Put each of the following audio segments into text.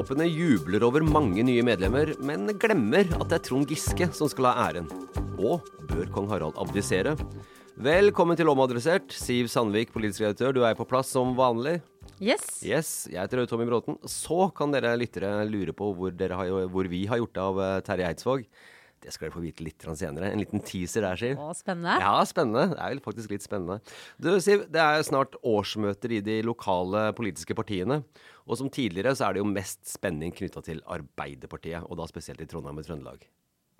Ap-toppene jubler over mange nye medlemmer, men glemmer at det er Trond Giske som skal ha æren. Og bør kong Harald abdisere? Velkommen til Omadressert. Siv Sandvik, politisk redaktør, du er på plass som vanlig. Yes. Yes, Jeg heter Tommy Bråten. Så kan dere lyttere lure på hvor, har, hvor vi har gjort av eh, Terje Eidsvåg. Det skal dere få vite litt senere. En liten teaser der, Siv. Å, spennende. Ja, spennende. Det er vel faktisk litt spennende. Du, Siv, det er snart årsmøter i de lokale politiske partiene. Og som tidligere så er det jo mest spenning knytta til Arbeiderpartiet, og da spesielt i Trondheim og Trøndelag.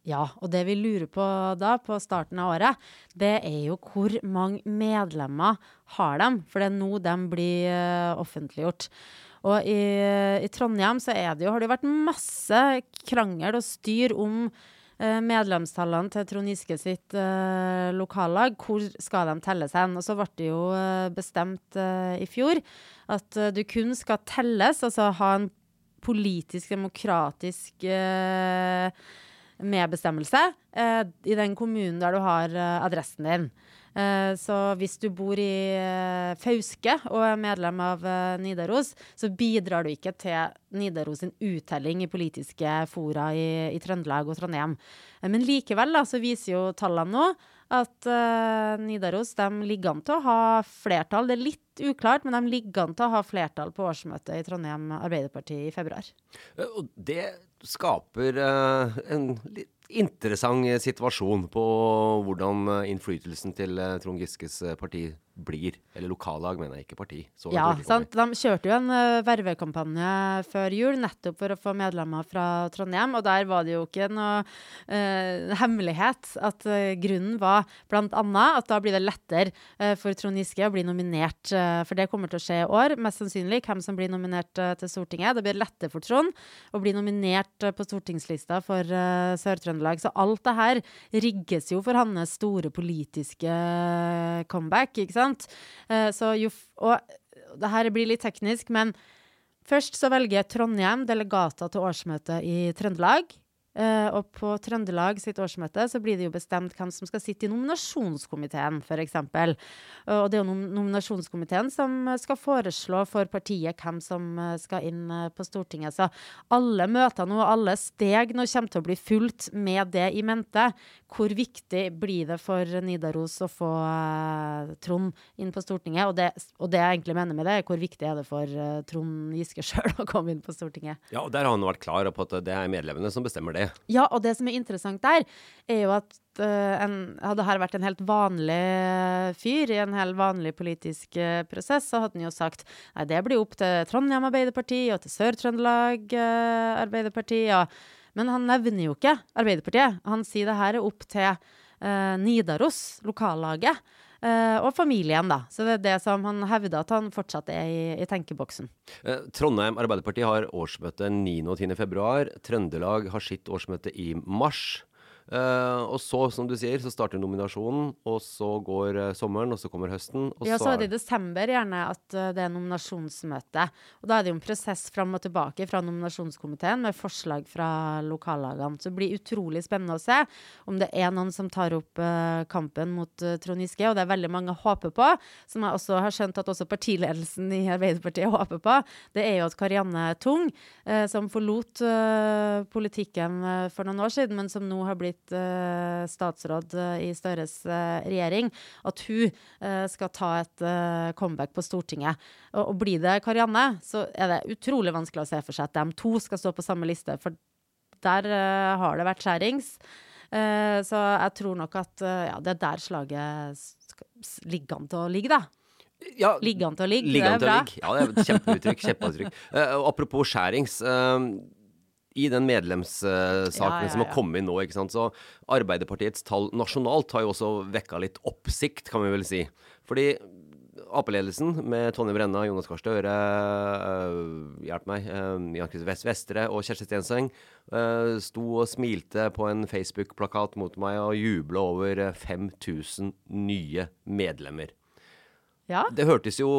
Ja, og det vi lurer på da, på starten av året, det er jo hvor mange medlemmer har dem? For det er nå de blir eh, offentliggjort. Og i, i Trondheim så er det jo, har det jo vært masse krangel og styr om medlemstallene til Trond Giske sitt eh, lokallag. Hvor skal de telles hen? Og så ble det jo eh, bestemt eh, i fjor at eh, du kun skal telles, altså ha en politisk, demokratisk eh, medbestemmelse eh, i den kommunen der du har eh, adressen din. Eh, så hvis du bor i eh, Fauske og er medlem av eh, Nidaros, så bidrar du ikke til Nidaros sin uttelling i politiske fora i, i Trøndelag og Trondheim. Men likevel da, så viser jo tallene nå at uh, Nidaros de ligger an til å ha flertall. Det er litt uklart, men de ligger an til å ha flertall på årsmøtet i Trondheim Arbeiderparti i februar. Eh, Og det skaper uh, en litt interessant situasjon på hvordan innflytelsen til Trond Giskes parti blir. Eller lokallag, mener jeg, ikke parti. Så Ja, sant. De kjørte jo en uh, vervekampanje før jul, nettopp for å få medlemmer fra Trondheim. Og der var det jo ikke noe uh, hemmelighet at uh, grunnen var annet at da blir det lettere for Trond Giske å bli nominert, for det kommer til å skje i år, mest sannsynlig, hvem som blir nominert til Stortinget. Det blir lettere for Trond å bli nominert på stortingslista for Sør-Trøndelag. Så alt det her rigges jo for hans store politiske comeback, ikke sant? Eh, så jo og det her blir litt teknisk, men først så velger Trondheim delegater til årsmøtet i Trøndelag. Eh, og på Trøndelag sitt årsmøte så blir det jo bestemt hvem som skal sitte i nominasjonskomiteen, f.eks. Og det er jo nom nominasjonskomiteen som skal foreslå for partiet hvem som eh, skal inn eh, på Stortinget. Så alle møter nå, alle steg nå kommer til å bli fulgt med det i mente. Hvor viktig blir det for Nidaros å få uh, Trond inn på Stortinget? Og det, og det jeg egentlig mener med det, er hvor viktig er det for Trond Giske sjøl å komme inn på Stortinget? Ja, og Der har han vært klar på at det er medlemmene som bestemmer det. Ja, og det som er interessant der, er jo at uh, en, hadde her vært en helt vanlig eh, fyr i en helt vanlig politisk uh, prosess, så hadde han jo sagt nei, det blir opp til Trondheim Arbeiderparti og til Sør-Trøndelag uh, Arbeiderparti. Ja. Men han nevner jo ikke Arbeiderpartiet. Han sier det her er opp til Nidaros, lokallaget. Eh, og familien, da. Så det er det som han hevder at han fortsatt er i, i tenkeboksen. Uh, Trondheim Arbeiderparti har årsmøte 9. og 10. februar. Trøndelag har sitt årsmøte i mars. Eh, og så, som du sier, så starter nominasjonen, og så går uh, sommeren, og så kommer høsten. Og Ja, så er det i desember gjerne at uh, det er nominasjonsmøte. Og da er det jo en prosess fram og tilbake fra nominasjonskomiteen med forslag fra lokallagene. Så det blir utrolig spennende å se om det er noen som tar opp kampen mot Trond Giske, og det er veldig mange håper på, som jeg også har skjønt at også partiledelsen i Arbeiderpartiet håper på, det er jo at Karianne Tung, som forlot politikken for noen år siden, men som nå har blitt eh, statsråd eh, i Støres eh, regjering, at hun skal ta et comeback på Stortinget. Og, og blir det Karianne, så er det utrolig vanskelig å se for seg at de to skal stå på samme liste, for der har det vært skjærings. Så jeg tror nok at ja, det er der slaget ligger an til å ligge, da. ja, Ligger an til å ligge, Ligge det er bra. ligge. Ja, det er et kjempeuttrykk. kjempeuttrykk. Uh, apropos skjærings. eh, I den medlemssaken Ja, ja, som har kommet nå, ikke sant, så Arbeiderpartiets tall nasjonalt har jo også vekka litt oppsikt, kan vi vel si. Fordi Ap-ledelsen med Tonje Brenna, Jonas Gahr Støre, øh, hjelp meg, øh, Jan Christer Vest Vestre og Kjersti Stenseng øh, sto og smilte på en Facebook-plakat mot meg og jubla over øh, 5000 nye medlemmer. Ja. Det hørtes jo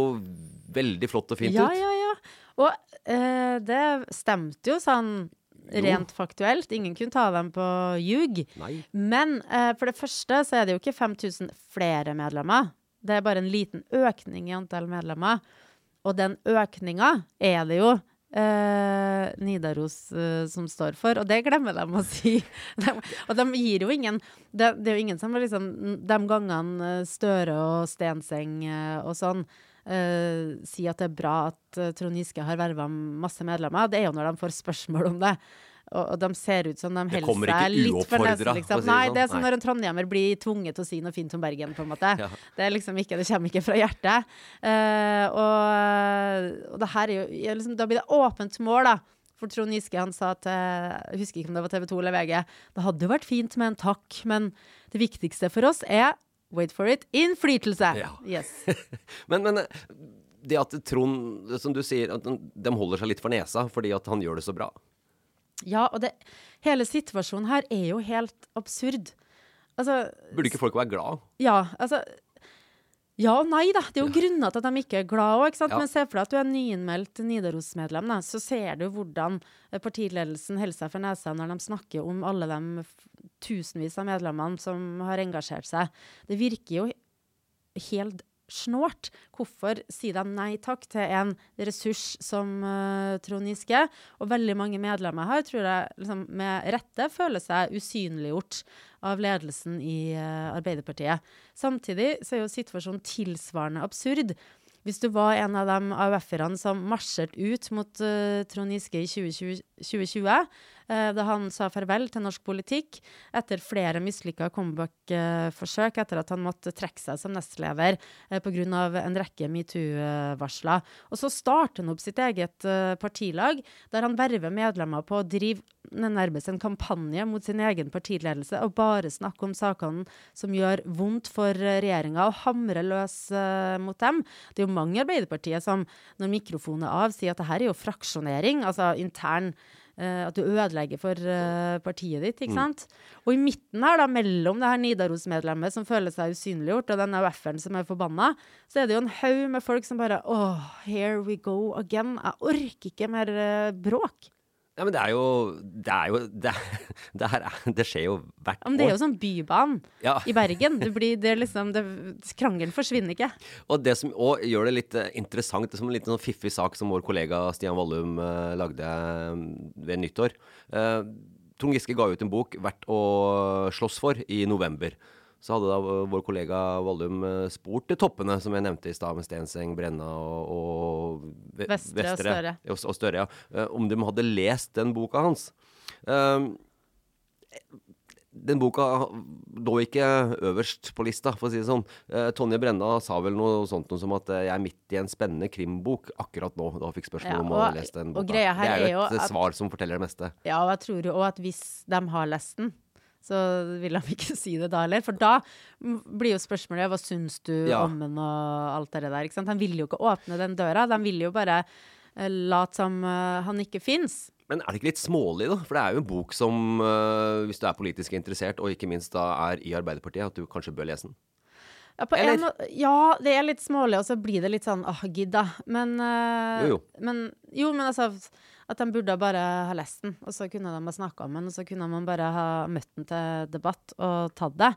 veldig flott og fint ja, ut. Ja, ja, Og eh, det stemte jo sånn rent faktuelt. Ingen kunne ta dem på ljug. Nei. Men eh, for det første så er det jo ikke 5000 flere medlemmer. Det er bare en liten økning i antall medlemmer. Og den økninga er det jo eh, Nidaros eh, som står for, og det glemmer de å si. De, og de gir jo ingen Det, det er jo ingen som liksom De gangene Støre og Stenseng eh, og sånn eh, sier at det er bra at uh, Trond Giske har verva masse medlemmer, det er jo når de får spørsmål om det. Og, og de ser ut som de holder seg litt for nesen. Liksom. si det Nei, sånn. det er som når en trondhjemmer blir tvunget til å si noe fint om Bergen, på en måte. Ja. Det er liksom ikke, det kommer ikke fra hjertet. Uh, og, og det her er jo liksom, Da blir det åpent mål, da. For Trond Giske han sa til Jeg husker ikke om det var TV 2 eller VG. Det hadde jo vært fint med en takk, men det viktigste for oss er Wait for it innflytelse. Ja. Yes. Men, men det at Trond, som du sier, at de holder seg litt for nesa fordi at han gjør det så bra. Ja, og det, hele situasjonen her er jo helt absurd. Altså Burde ikke folk være glad? Ja, altså Ja og nei, da. Det er jo grunner til at de ikke er glad òg. Ja. Men se for deg at du er nyinnmeldt Nidaros-medlem, da. Så ser du hvordan eh, partiledelsen holder seg for nesa når de snakker om alle de tusenvis av medlemmene som har engasjert seg. Det virker jo helt snålt. Hvorfor sier de nei takk til en ressurs som uh, Trond Giske? Og veldig mange medlemmer her tror jeg liksom, med rette føler seg usynliggjort av ledelsen i uh, Arbeiderpartiet. Samtidig så er jo situasjonen tilsvarende absurd. Hvis du var en av de AUF-erne som marsjerte ut mot uh, Trond Giske i 2020, 2020 eh, da han sa farvel til norsk politikk etter flere mislykka comeback-forsøk etter at han måtte trekke seg som nestleder eh, pga. en rekke metoo-varsler. Og så starter han opp sitt eget eh, partilag, der han verver medlemmer på å drive nærmest en kampanje mot sin egen partiledelse og bare snakke om sakene som gjør vondt for regjeringa, og hamre løs eh, mot dem. Det er jo mange i Arbeiderpartiet som, når mikrofonen er av, sier at det her er jo fraksjonering, altså intern eh, At du ødelegger for eh, partiet ditt, ikke sant? Og i midten her, da, mellom det her Nidaros-medlemmet som føler seg usynliggjort, og den AUF-eren som er forbanna, så er det jo en haug med folk som bare åh, here we go again. Jeg orker ikke mer eh, bråk. Ja, men det er jo Det er jo Det, det, her er, det skjer jo hvert år. Men det er jo sånn Bybanen Ja. i Bergen. Det blir, det liksom, det, krangelen forsvinner ikke. Og det som òg gjør det litt eh, interessant, det er som en liten sånn fiffig sak som vår kollega Stian Vollum eh, lagde eh, ved nyttår. Eh, Trond Giske ga ut en bok verdt å slåss for i november. Så hadde da vår kollega Vallum eh, spurt til toppene, som jeg nevnte i stad, med Stenseng, Brenna og, og Vestre, Vestre og Støre. Og Støre, ja. Eh, Om de hadde lest den boka hans. Um, den boka lå ikke øverst på lista, for å si det sånn. Eh, Tonje Brenna sa vel noe sånt noe som at eh, jeg er midt i en spennende krimbok akkurat nå. Da hun fikk spørsmål Ja, om å ha lest den boka. det er jo er jo et eh, at- svar som forteller det meste. Ja, og jeg tror jo òg at hvis de har lest den, så vil han ikke si det da heller. For da blir jo spørsmålet hva syns du Ja. om den og alt det der. ikke sant? De vil jo ikke åpne den døra. Han vil jo bare uh, late som uh, han ikke fins. Men er det ikke litt smålig, da? For det er jo en bok som, uh, hvis du er politisk interessert, og ikke minst da er i Arbeiderpartiet, at du kanskje bør lese den. Ja, på en ja, det er litt smålig, og så blir det litt sånn åh, gidd, da. Men, uh, Jo, jo. men Jo, men altså At de burde bare ha lest den, og så kunne de ha snakka om den, og så kunne man bare ha møtt den til debatt og tatt det.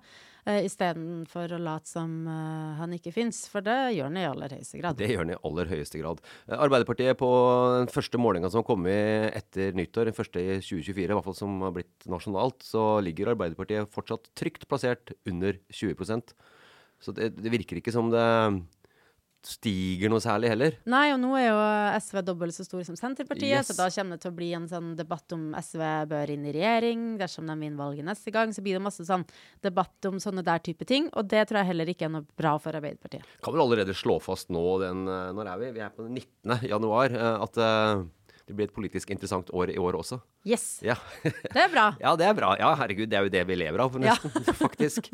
Uh, Istedenfor å late som uh, han ikke fins, for det gjør han i aller høyeste grad. Det gjør han i aller høyeste grad. Eh, Arbeiderpartiet på den første målinga som har kommet etter nyttår, den første i 2024, i hvert fall som har blitt nasjonalt, så ligger Arbeiderpartiet fortsatt trygt plassert under 20% Så det, det virker ikke som det stiger noe særlig heller. Nei, og nå er jo SV dobbelt så stor som Senterpartiet, Yes. så da kommer det til å bli en sånn debatt om SV bør inn i regjering dersom de vinner valget neste gang. Så blir det masse sånn debatt om sånne der type ting, og det tror jeg heller ikke er noe bra for Arbeiderpartiet. Kan vel allerede slå fast nå den eh, Når er vi? Vi er på den 19. januar. eh, At eh, det blir et politisk interessant år i år også. Yes! Ja, Det er bra. ja det er bra. Ja, herregud, det er jo det vi lever av, Ja. nesten. Faktisk.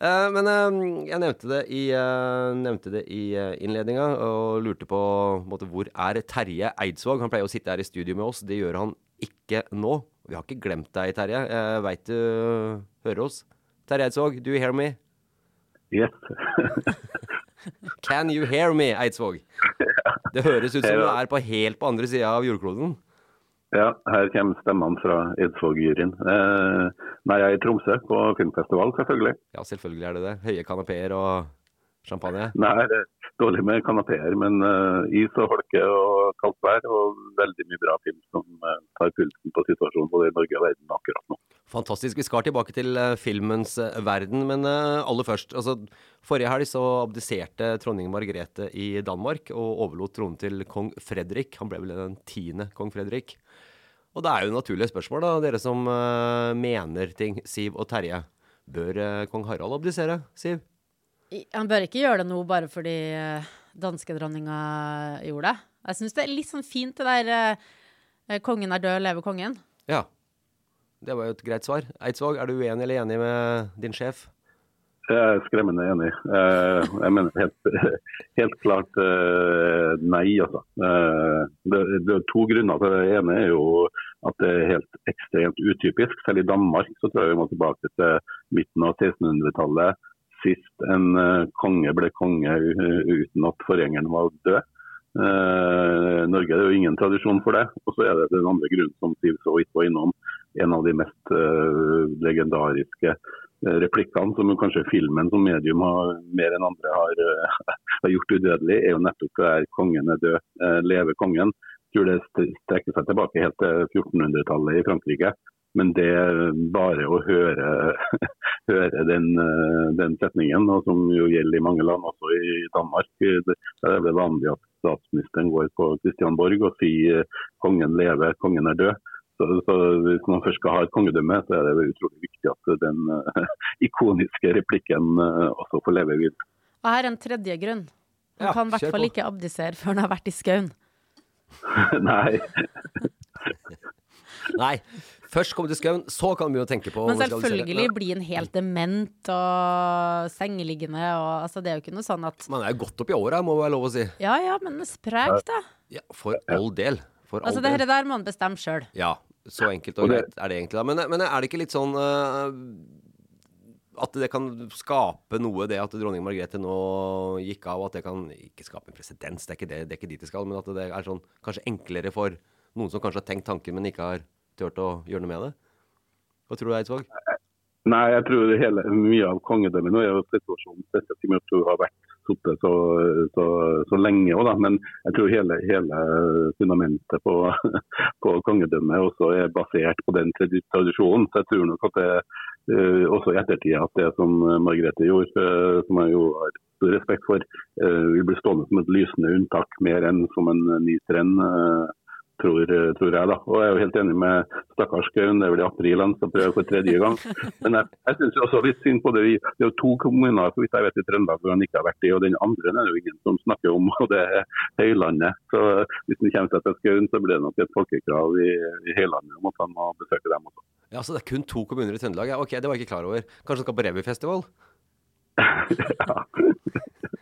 Men eh, jeg nevnte det i, uh, nevnte det i innledninga og lurte på, på måte, hvor er Terje Eidsvåg? Han pleier å sitte her i studio med oss. Det gjør han ikke nå. Vi har ikke glemt deg, Terje. Jeg veit du hører oss. Terje Eidsvåg, do you hear me? Yes. Can you hear me, Eidsvåg? Det høres ut som du er på helt på andre sida av jordkloden. Ja, her kommer stemmene fra Eidsvåg-juryen. Eh, nei, jeg er i Tromsø på filmfestival, selvfølgelig. Ja, selvfølgelig er det det. Høye kanapeer og champagne. Nei, det er dårlig med kanapeer, men uh, is og holke og kaldt vær, og veldig mye bra film som uh, tar pulsen på situasjonen både i Norge og verden akkurat nå. Fantastisk. Vi skal tilbake til uh, filmens verden, men aller først. Altså, forrige helg så abdiserte dronning Margrethe i Danmark og overlot tronen til kong Fredrik. Han ble vel den tiende kong Fredrik. Og det er jo naturlige spørsmål, da, dere som uh, mener ting. Siv og Terje. Bør uh, kong Harald abdisere, Siv? I- Han bør ikke gjøre det nå bare fordi uh, danskedronninga gjorde det. Jeg syns det er litt sånn fint det der uh, 'kongen er død, lever kongen'. Ja. Det var jo et greit svar. Eidsvåg, er du uenig eller enig med din sjef? Jeg er skremmende enig. Eh, jeg mener helt, helt klart eh, nei, altså. Eh, det, det er to grunner til det. Det ene er jo at det er helt ekstremt utypisk. Selv i Danmark så tror jeg vi må tilbake til midten av 1600-tallet. Sist en eh, konge ble konge uten at forgjengeren var død. Eh, Norge er jo ingen tradisjon for det. Og så er det den andre grunnen som Siv så vidt var innom. En av de mest eh, legendariske eh, replikkene som kanskje filmen som medium har, mer enn andre har, eh, har gjort udødelig, er jo nettopp det der 'kongen er død, eh, leve kongen'. Jeg tror det strekker seg tilbake helt til 1400-tallet i Frankrike. Men det bare å høre, høre den, eh, den setningen, og som jo gjelder i mange land, også i Danmark, eh, det det er vel vanlig at statsministeren går på Christian Borg og sier 'kongen lever, kongen er død'. Så, så Hvis man først skal ha et kongedømme, så er det utrolig viktig at den eh, ikoniske replikken eh, også får leve videre. Og her er en tredje grunn. Ja, kan i hvert fall ikke abdisere før han har vært i skauen. Nei. Nei. Først komme til skauen, så kan du begynne å tenke på Men du selvfølgelig bli en helt dement og sengeliggende og altså, Det er jo ikke noe sånn at Man er jo godt opp i åra, må være lov å si. Ja ja, men sprek, da. Ja, for all del. For all Altså, det del. der må han bestemme sjøl. Ja, så enkelt og greit er det egentlig. da. Men, men er det ikke litt sånn eh, at det kan skape noe, det at dronning Margrethe nå gikk av, at det kan ikke skape en presedens, det det, det er ikke dit det skal, men at det er sånn kanskje enklere for noen som kanskje har tenkt tanken, men ikke har turt å gjøre noe med det? Hva tror du, Eidsvåg? Nei, jeg tror hele, mye av kongedømmet nå er jo situasjonen og med at hun har vært sittet så, så, så lenge. Også. Men jeg tror hele, hele fundamentet på, på kongedømmet også er basert på den tradisjonen. Så jeg tror nok at det eh, også i ettertid at det som Margrethe gjorde, uh, som jeg jo har stor respekt for, eh, vil bli stående som et lysende unntak mer enn som en ny trend. eh, Tror, tror jeg da. Og jeg er jo helt enig med stakkars Gaun, det er vel i april han skal prøve for tredje gang. Men jeg, jeg syns også litt synd på det. Det er jo to kommuner for hvis jeg vet i Trøndelag hvor han ikke har vært i, og den andre er det jo ingen som snakker om, og det er Høylandet. Så hvis han kommer seg til Skaun, så blir det nok et folkekrav i, i Høylandet om at han må besøke dem også. Ja, så det er kun to kommuner i Trøndelag? Ja, ok, det var jeg ikke klar over. Kanskje han skal på revyfestival? Ja,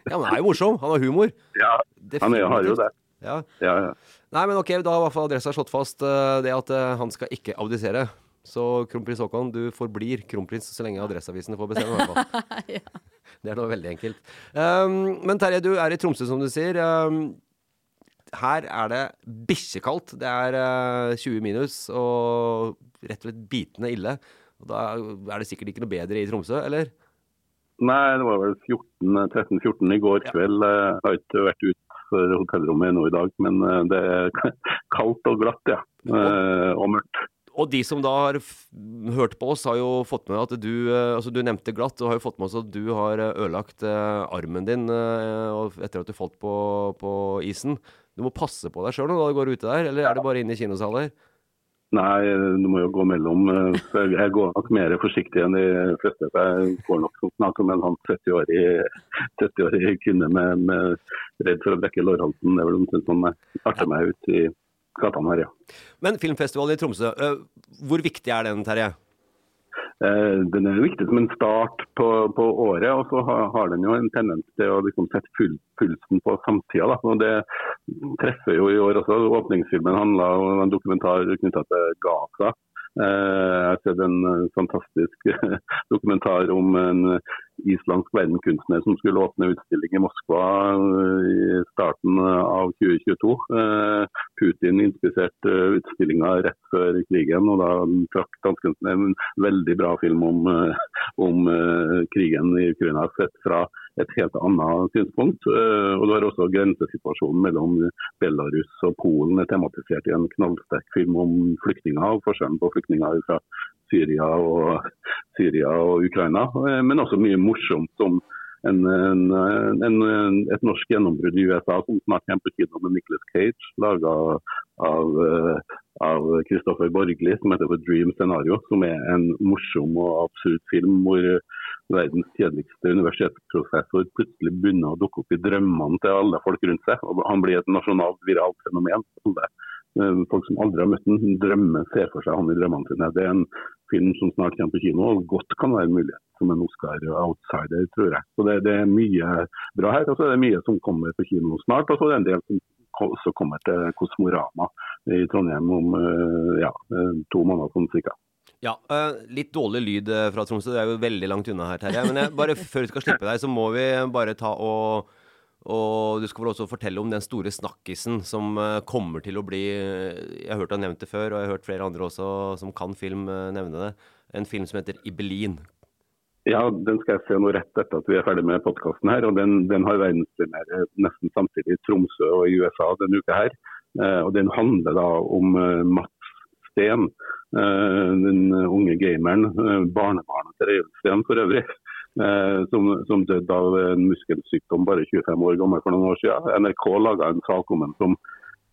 ja, men han er jo morsom. Han har humor. Ja, han har jo det. Ja. Ja, ja. Nei, men ok, da har i hvert fall adressa slått fast uh, det at uh, han skal ikke abdisere. Så kronprins Haakon, du forblir kronprins så lenge Adresseavisene får bestemme. i hvert fall. Det er noe veldig enkelt. Um, men Terje, du er i Tromsø, som du sier. Um, her er det bikkjekaldt. Det er uh, 20 minus og rett og slett bitende ille. Og da er det sikkert ikke noe bedre i Tromsø, eller? Nei, det var vel 14, 13-14 i går kveld. Jeg har ikke vært utenfor hotellrommet nå i dag, men eh, det er kaldt og glatt, ja. Eh, Og mørkt. Og de som da har hørt på oss, har jo fått med at du eh, Altså, du nevnte glatt, og har jo fått med oss at du har ødelagt armen din etter at du falt på, på isen. Du må passe på deg sjøl når du går ute der, eller er det bare inne i kinosaler? Nei, du må jo gå mellom. eh, Jeg går nok mer forsiktig enn de fleste. Jeg går nok som snakk om en sånn 70-årig 70 kvinne med, med redd for å brekke lårhalsen. Det er vel omtrent sånn jeg arter meg ut i gatene her, ja. Men filmfestivalen i Tromsø, eh, hvor viktig er den, Terje? Eh, Den er viktig som en start på, på året, og så har, har den jo en tendens til å liksom sette full, pulsen på samtida. Det treffer jo i år også. Åpningsfilmen handla om en dokumentar knytta til Gaza. Eh, Jeg har sett en eh, fantastisk dokumentar om en islandsk verdenkunstner som skulle åpne utstilling i Moskva eh, i starten av 2022. Eh, Putin inspiserte utstillinga rett før krigen, og da trakk dansken en veldig bra film om, eh, om eh, krigen i Ukraina sett fra et helt annet synspunkt. Eh, Og du har også grensesituasjonen mellom Belarus og Polen er tematisert i en knallsterk film om flyktninger, og forskjellen på flyktninger fra Syria og, Syria og Ukraina. Eh, Men også mye morsomt som en, en, en, et norsk gjennombrudd i USA som snart kommer på kino med Nicholas Cage, laga av, eh, av Christopher Borgli, som heter The Dream Scenario, som er en morsom og absurd film hvor verdens kjedeligste universitetsprofessor plutselig begynner å dukke opp i drømmene til alle folk rundt seg. og Han blir et nasjonalt viralt fenomen. Alle, Folk som aldri har møtt ham, drømmer, ser for seg han i drømmene sine. Det er en film som snart kommer på kino, og godt kan være en mulighet som en Oscar-outsider, tror jeg. Så det, det er mye bra her, og så er det mye som kommer på kino snart. Og så er det en del som også kommer til Kosmorama i Trondheim om eh, ja, eh, to måneder sånn cirka. Ja, eh, litt dårlig lyd eh, fra Tromsø. Det er jo veldig langt unna her, Terje. Men jeg, bare før vi skal slippe deg, så må vi bare ta og, Og du skal vel også fortelle om den store snakkisen som eh, kommer til å bli eh, Jeg har hørt deg nevnt det før, og jeg har hørt flere andre også som kan film eh, nevne det. En film som heter Ibelin. Ja, den skal jeg se nå rett etter at vi er ferdig med podkasten her. og Den, den har verdenspremiere nesten samtidig i Tromsø og i USA denne uka her. Og Den handler da om Mats Steen, den unge gameren. Barnebarnet til Reiulf Steen for øvrig. Eh, Som, som døde av en muskelsykdom bare 25 år gammel for noen år siden. NRK laga en sak om ham som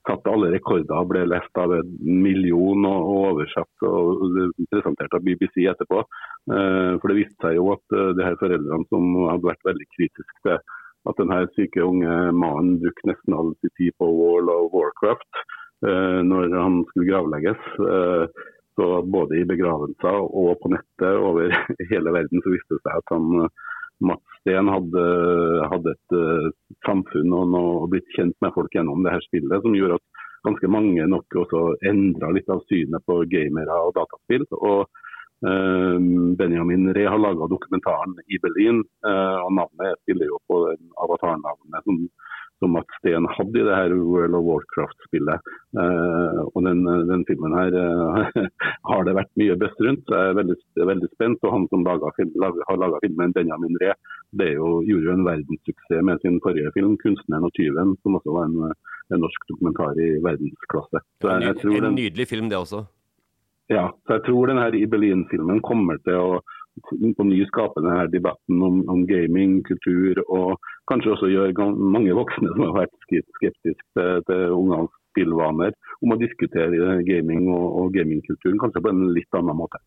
satte alle rekorder, ble lest av en million og, og oversatt og presentert av BBC etterpå. Eh, for det viste seg jo at eh, de her foreldrene som hadde vært veldig kritiske til at denne syke unge mannen brukte nesten all sin tid på World of Warcraft når han skulle gravlegges. Så både i begravelser og på nettet over hele verden så viste det seg at han eh, Mats Steen hadde, hadde et eh, samfunn og, noe, blitt kjent med folk gjennom det her spillet, som gjorde at ganske mange nok også endra litt av synet på gamere og dataspill. Og eh, Benjamin Ree har laga dokumentaren i Berlin, og navnet spiller jo på avatarnavnet som, som Matt Steen hadde i det her World of Warcraft-spillet. Eh, og den, den filmen her eh, har det vært mye best rundt, jeg er veldig, veldig spent. Og han som laget film, lag, har laga filmen, Benjamin Ree, det jo, gjorde jo en verdenssuksess med sin forrige film, 'Kunstneren og tyven', som også var en, en norsk dokumentar i verdensklasse. Så jeg, jeg En nydelig film, det også. ja, så jeg tror den her Ibelin-filmen kommer til å på ny skape denne debatten om, om gaming, kultur, og kanskje også gjøre mange voksne som har vært skeptiske til, til ungenes spillvaner, om å diskutere gaming og, og gamingkulturen kanskje på en litt annen måte.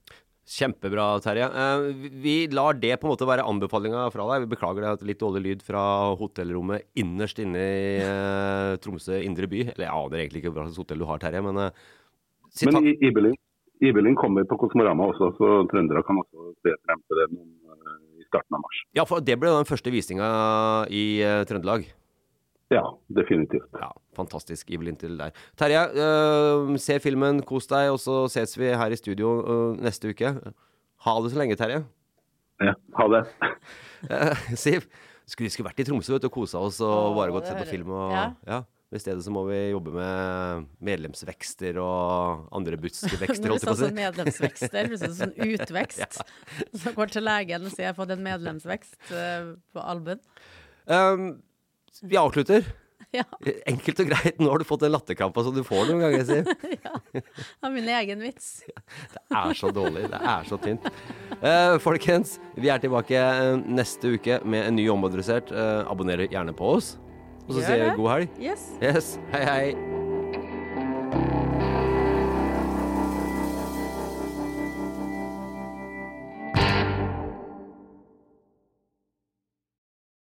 Kjempebra, Terje. Eh, vi- lar det på en måte være anbefalinga fra deg. Vi beklager det at litt dårlig lyd fra hotellrommet innerst inne i eh, Tromsø indre by. Eller jeg aner egentlig ikke hva slags hotell du har, Terje, men eh. Men I- Ibelin, Ibelin kommer på Kosmorama også, så trøndere kan også se frem til det noen, eh, i starten av mars. Ja, for det ble den første visninga i eh, Trøndelag. Ja, definitivt. Ja, Fantastisk Ivelin til deg. Terje, eh, se filmen, kos deg, og så ses vi her i studio eh, neste uke. Ha det så lenge, Terje. Ja, ha det. Siv, skulle vi skulle vært i Tromsø vet du, og kosa oss og bare gått og sett på film. Og, ja. ja. I stedet så må vi jobbe med medlemsvekster og andre bussvekster, Når du holdt jeg på å sånn si. medlemsvekster, plutselig sånn utvekst. Så går til legen og sier jeg har fått en medlemsvekst eh, på albuen. Um, vi avslutter. Ja. Enkelt og greit. Nå har du fått den latterkrampa som du får noen ganger, Siv. Av min egen vits. Det er så dårlig. Det er så tynt. Uh, folkens, vi er tilbake eh, neste uke med en ny Omadressert. Uh, abonner gjerne på oss. Og så sier vi god helg. Yes. Yes. Hei, hei.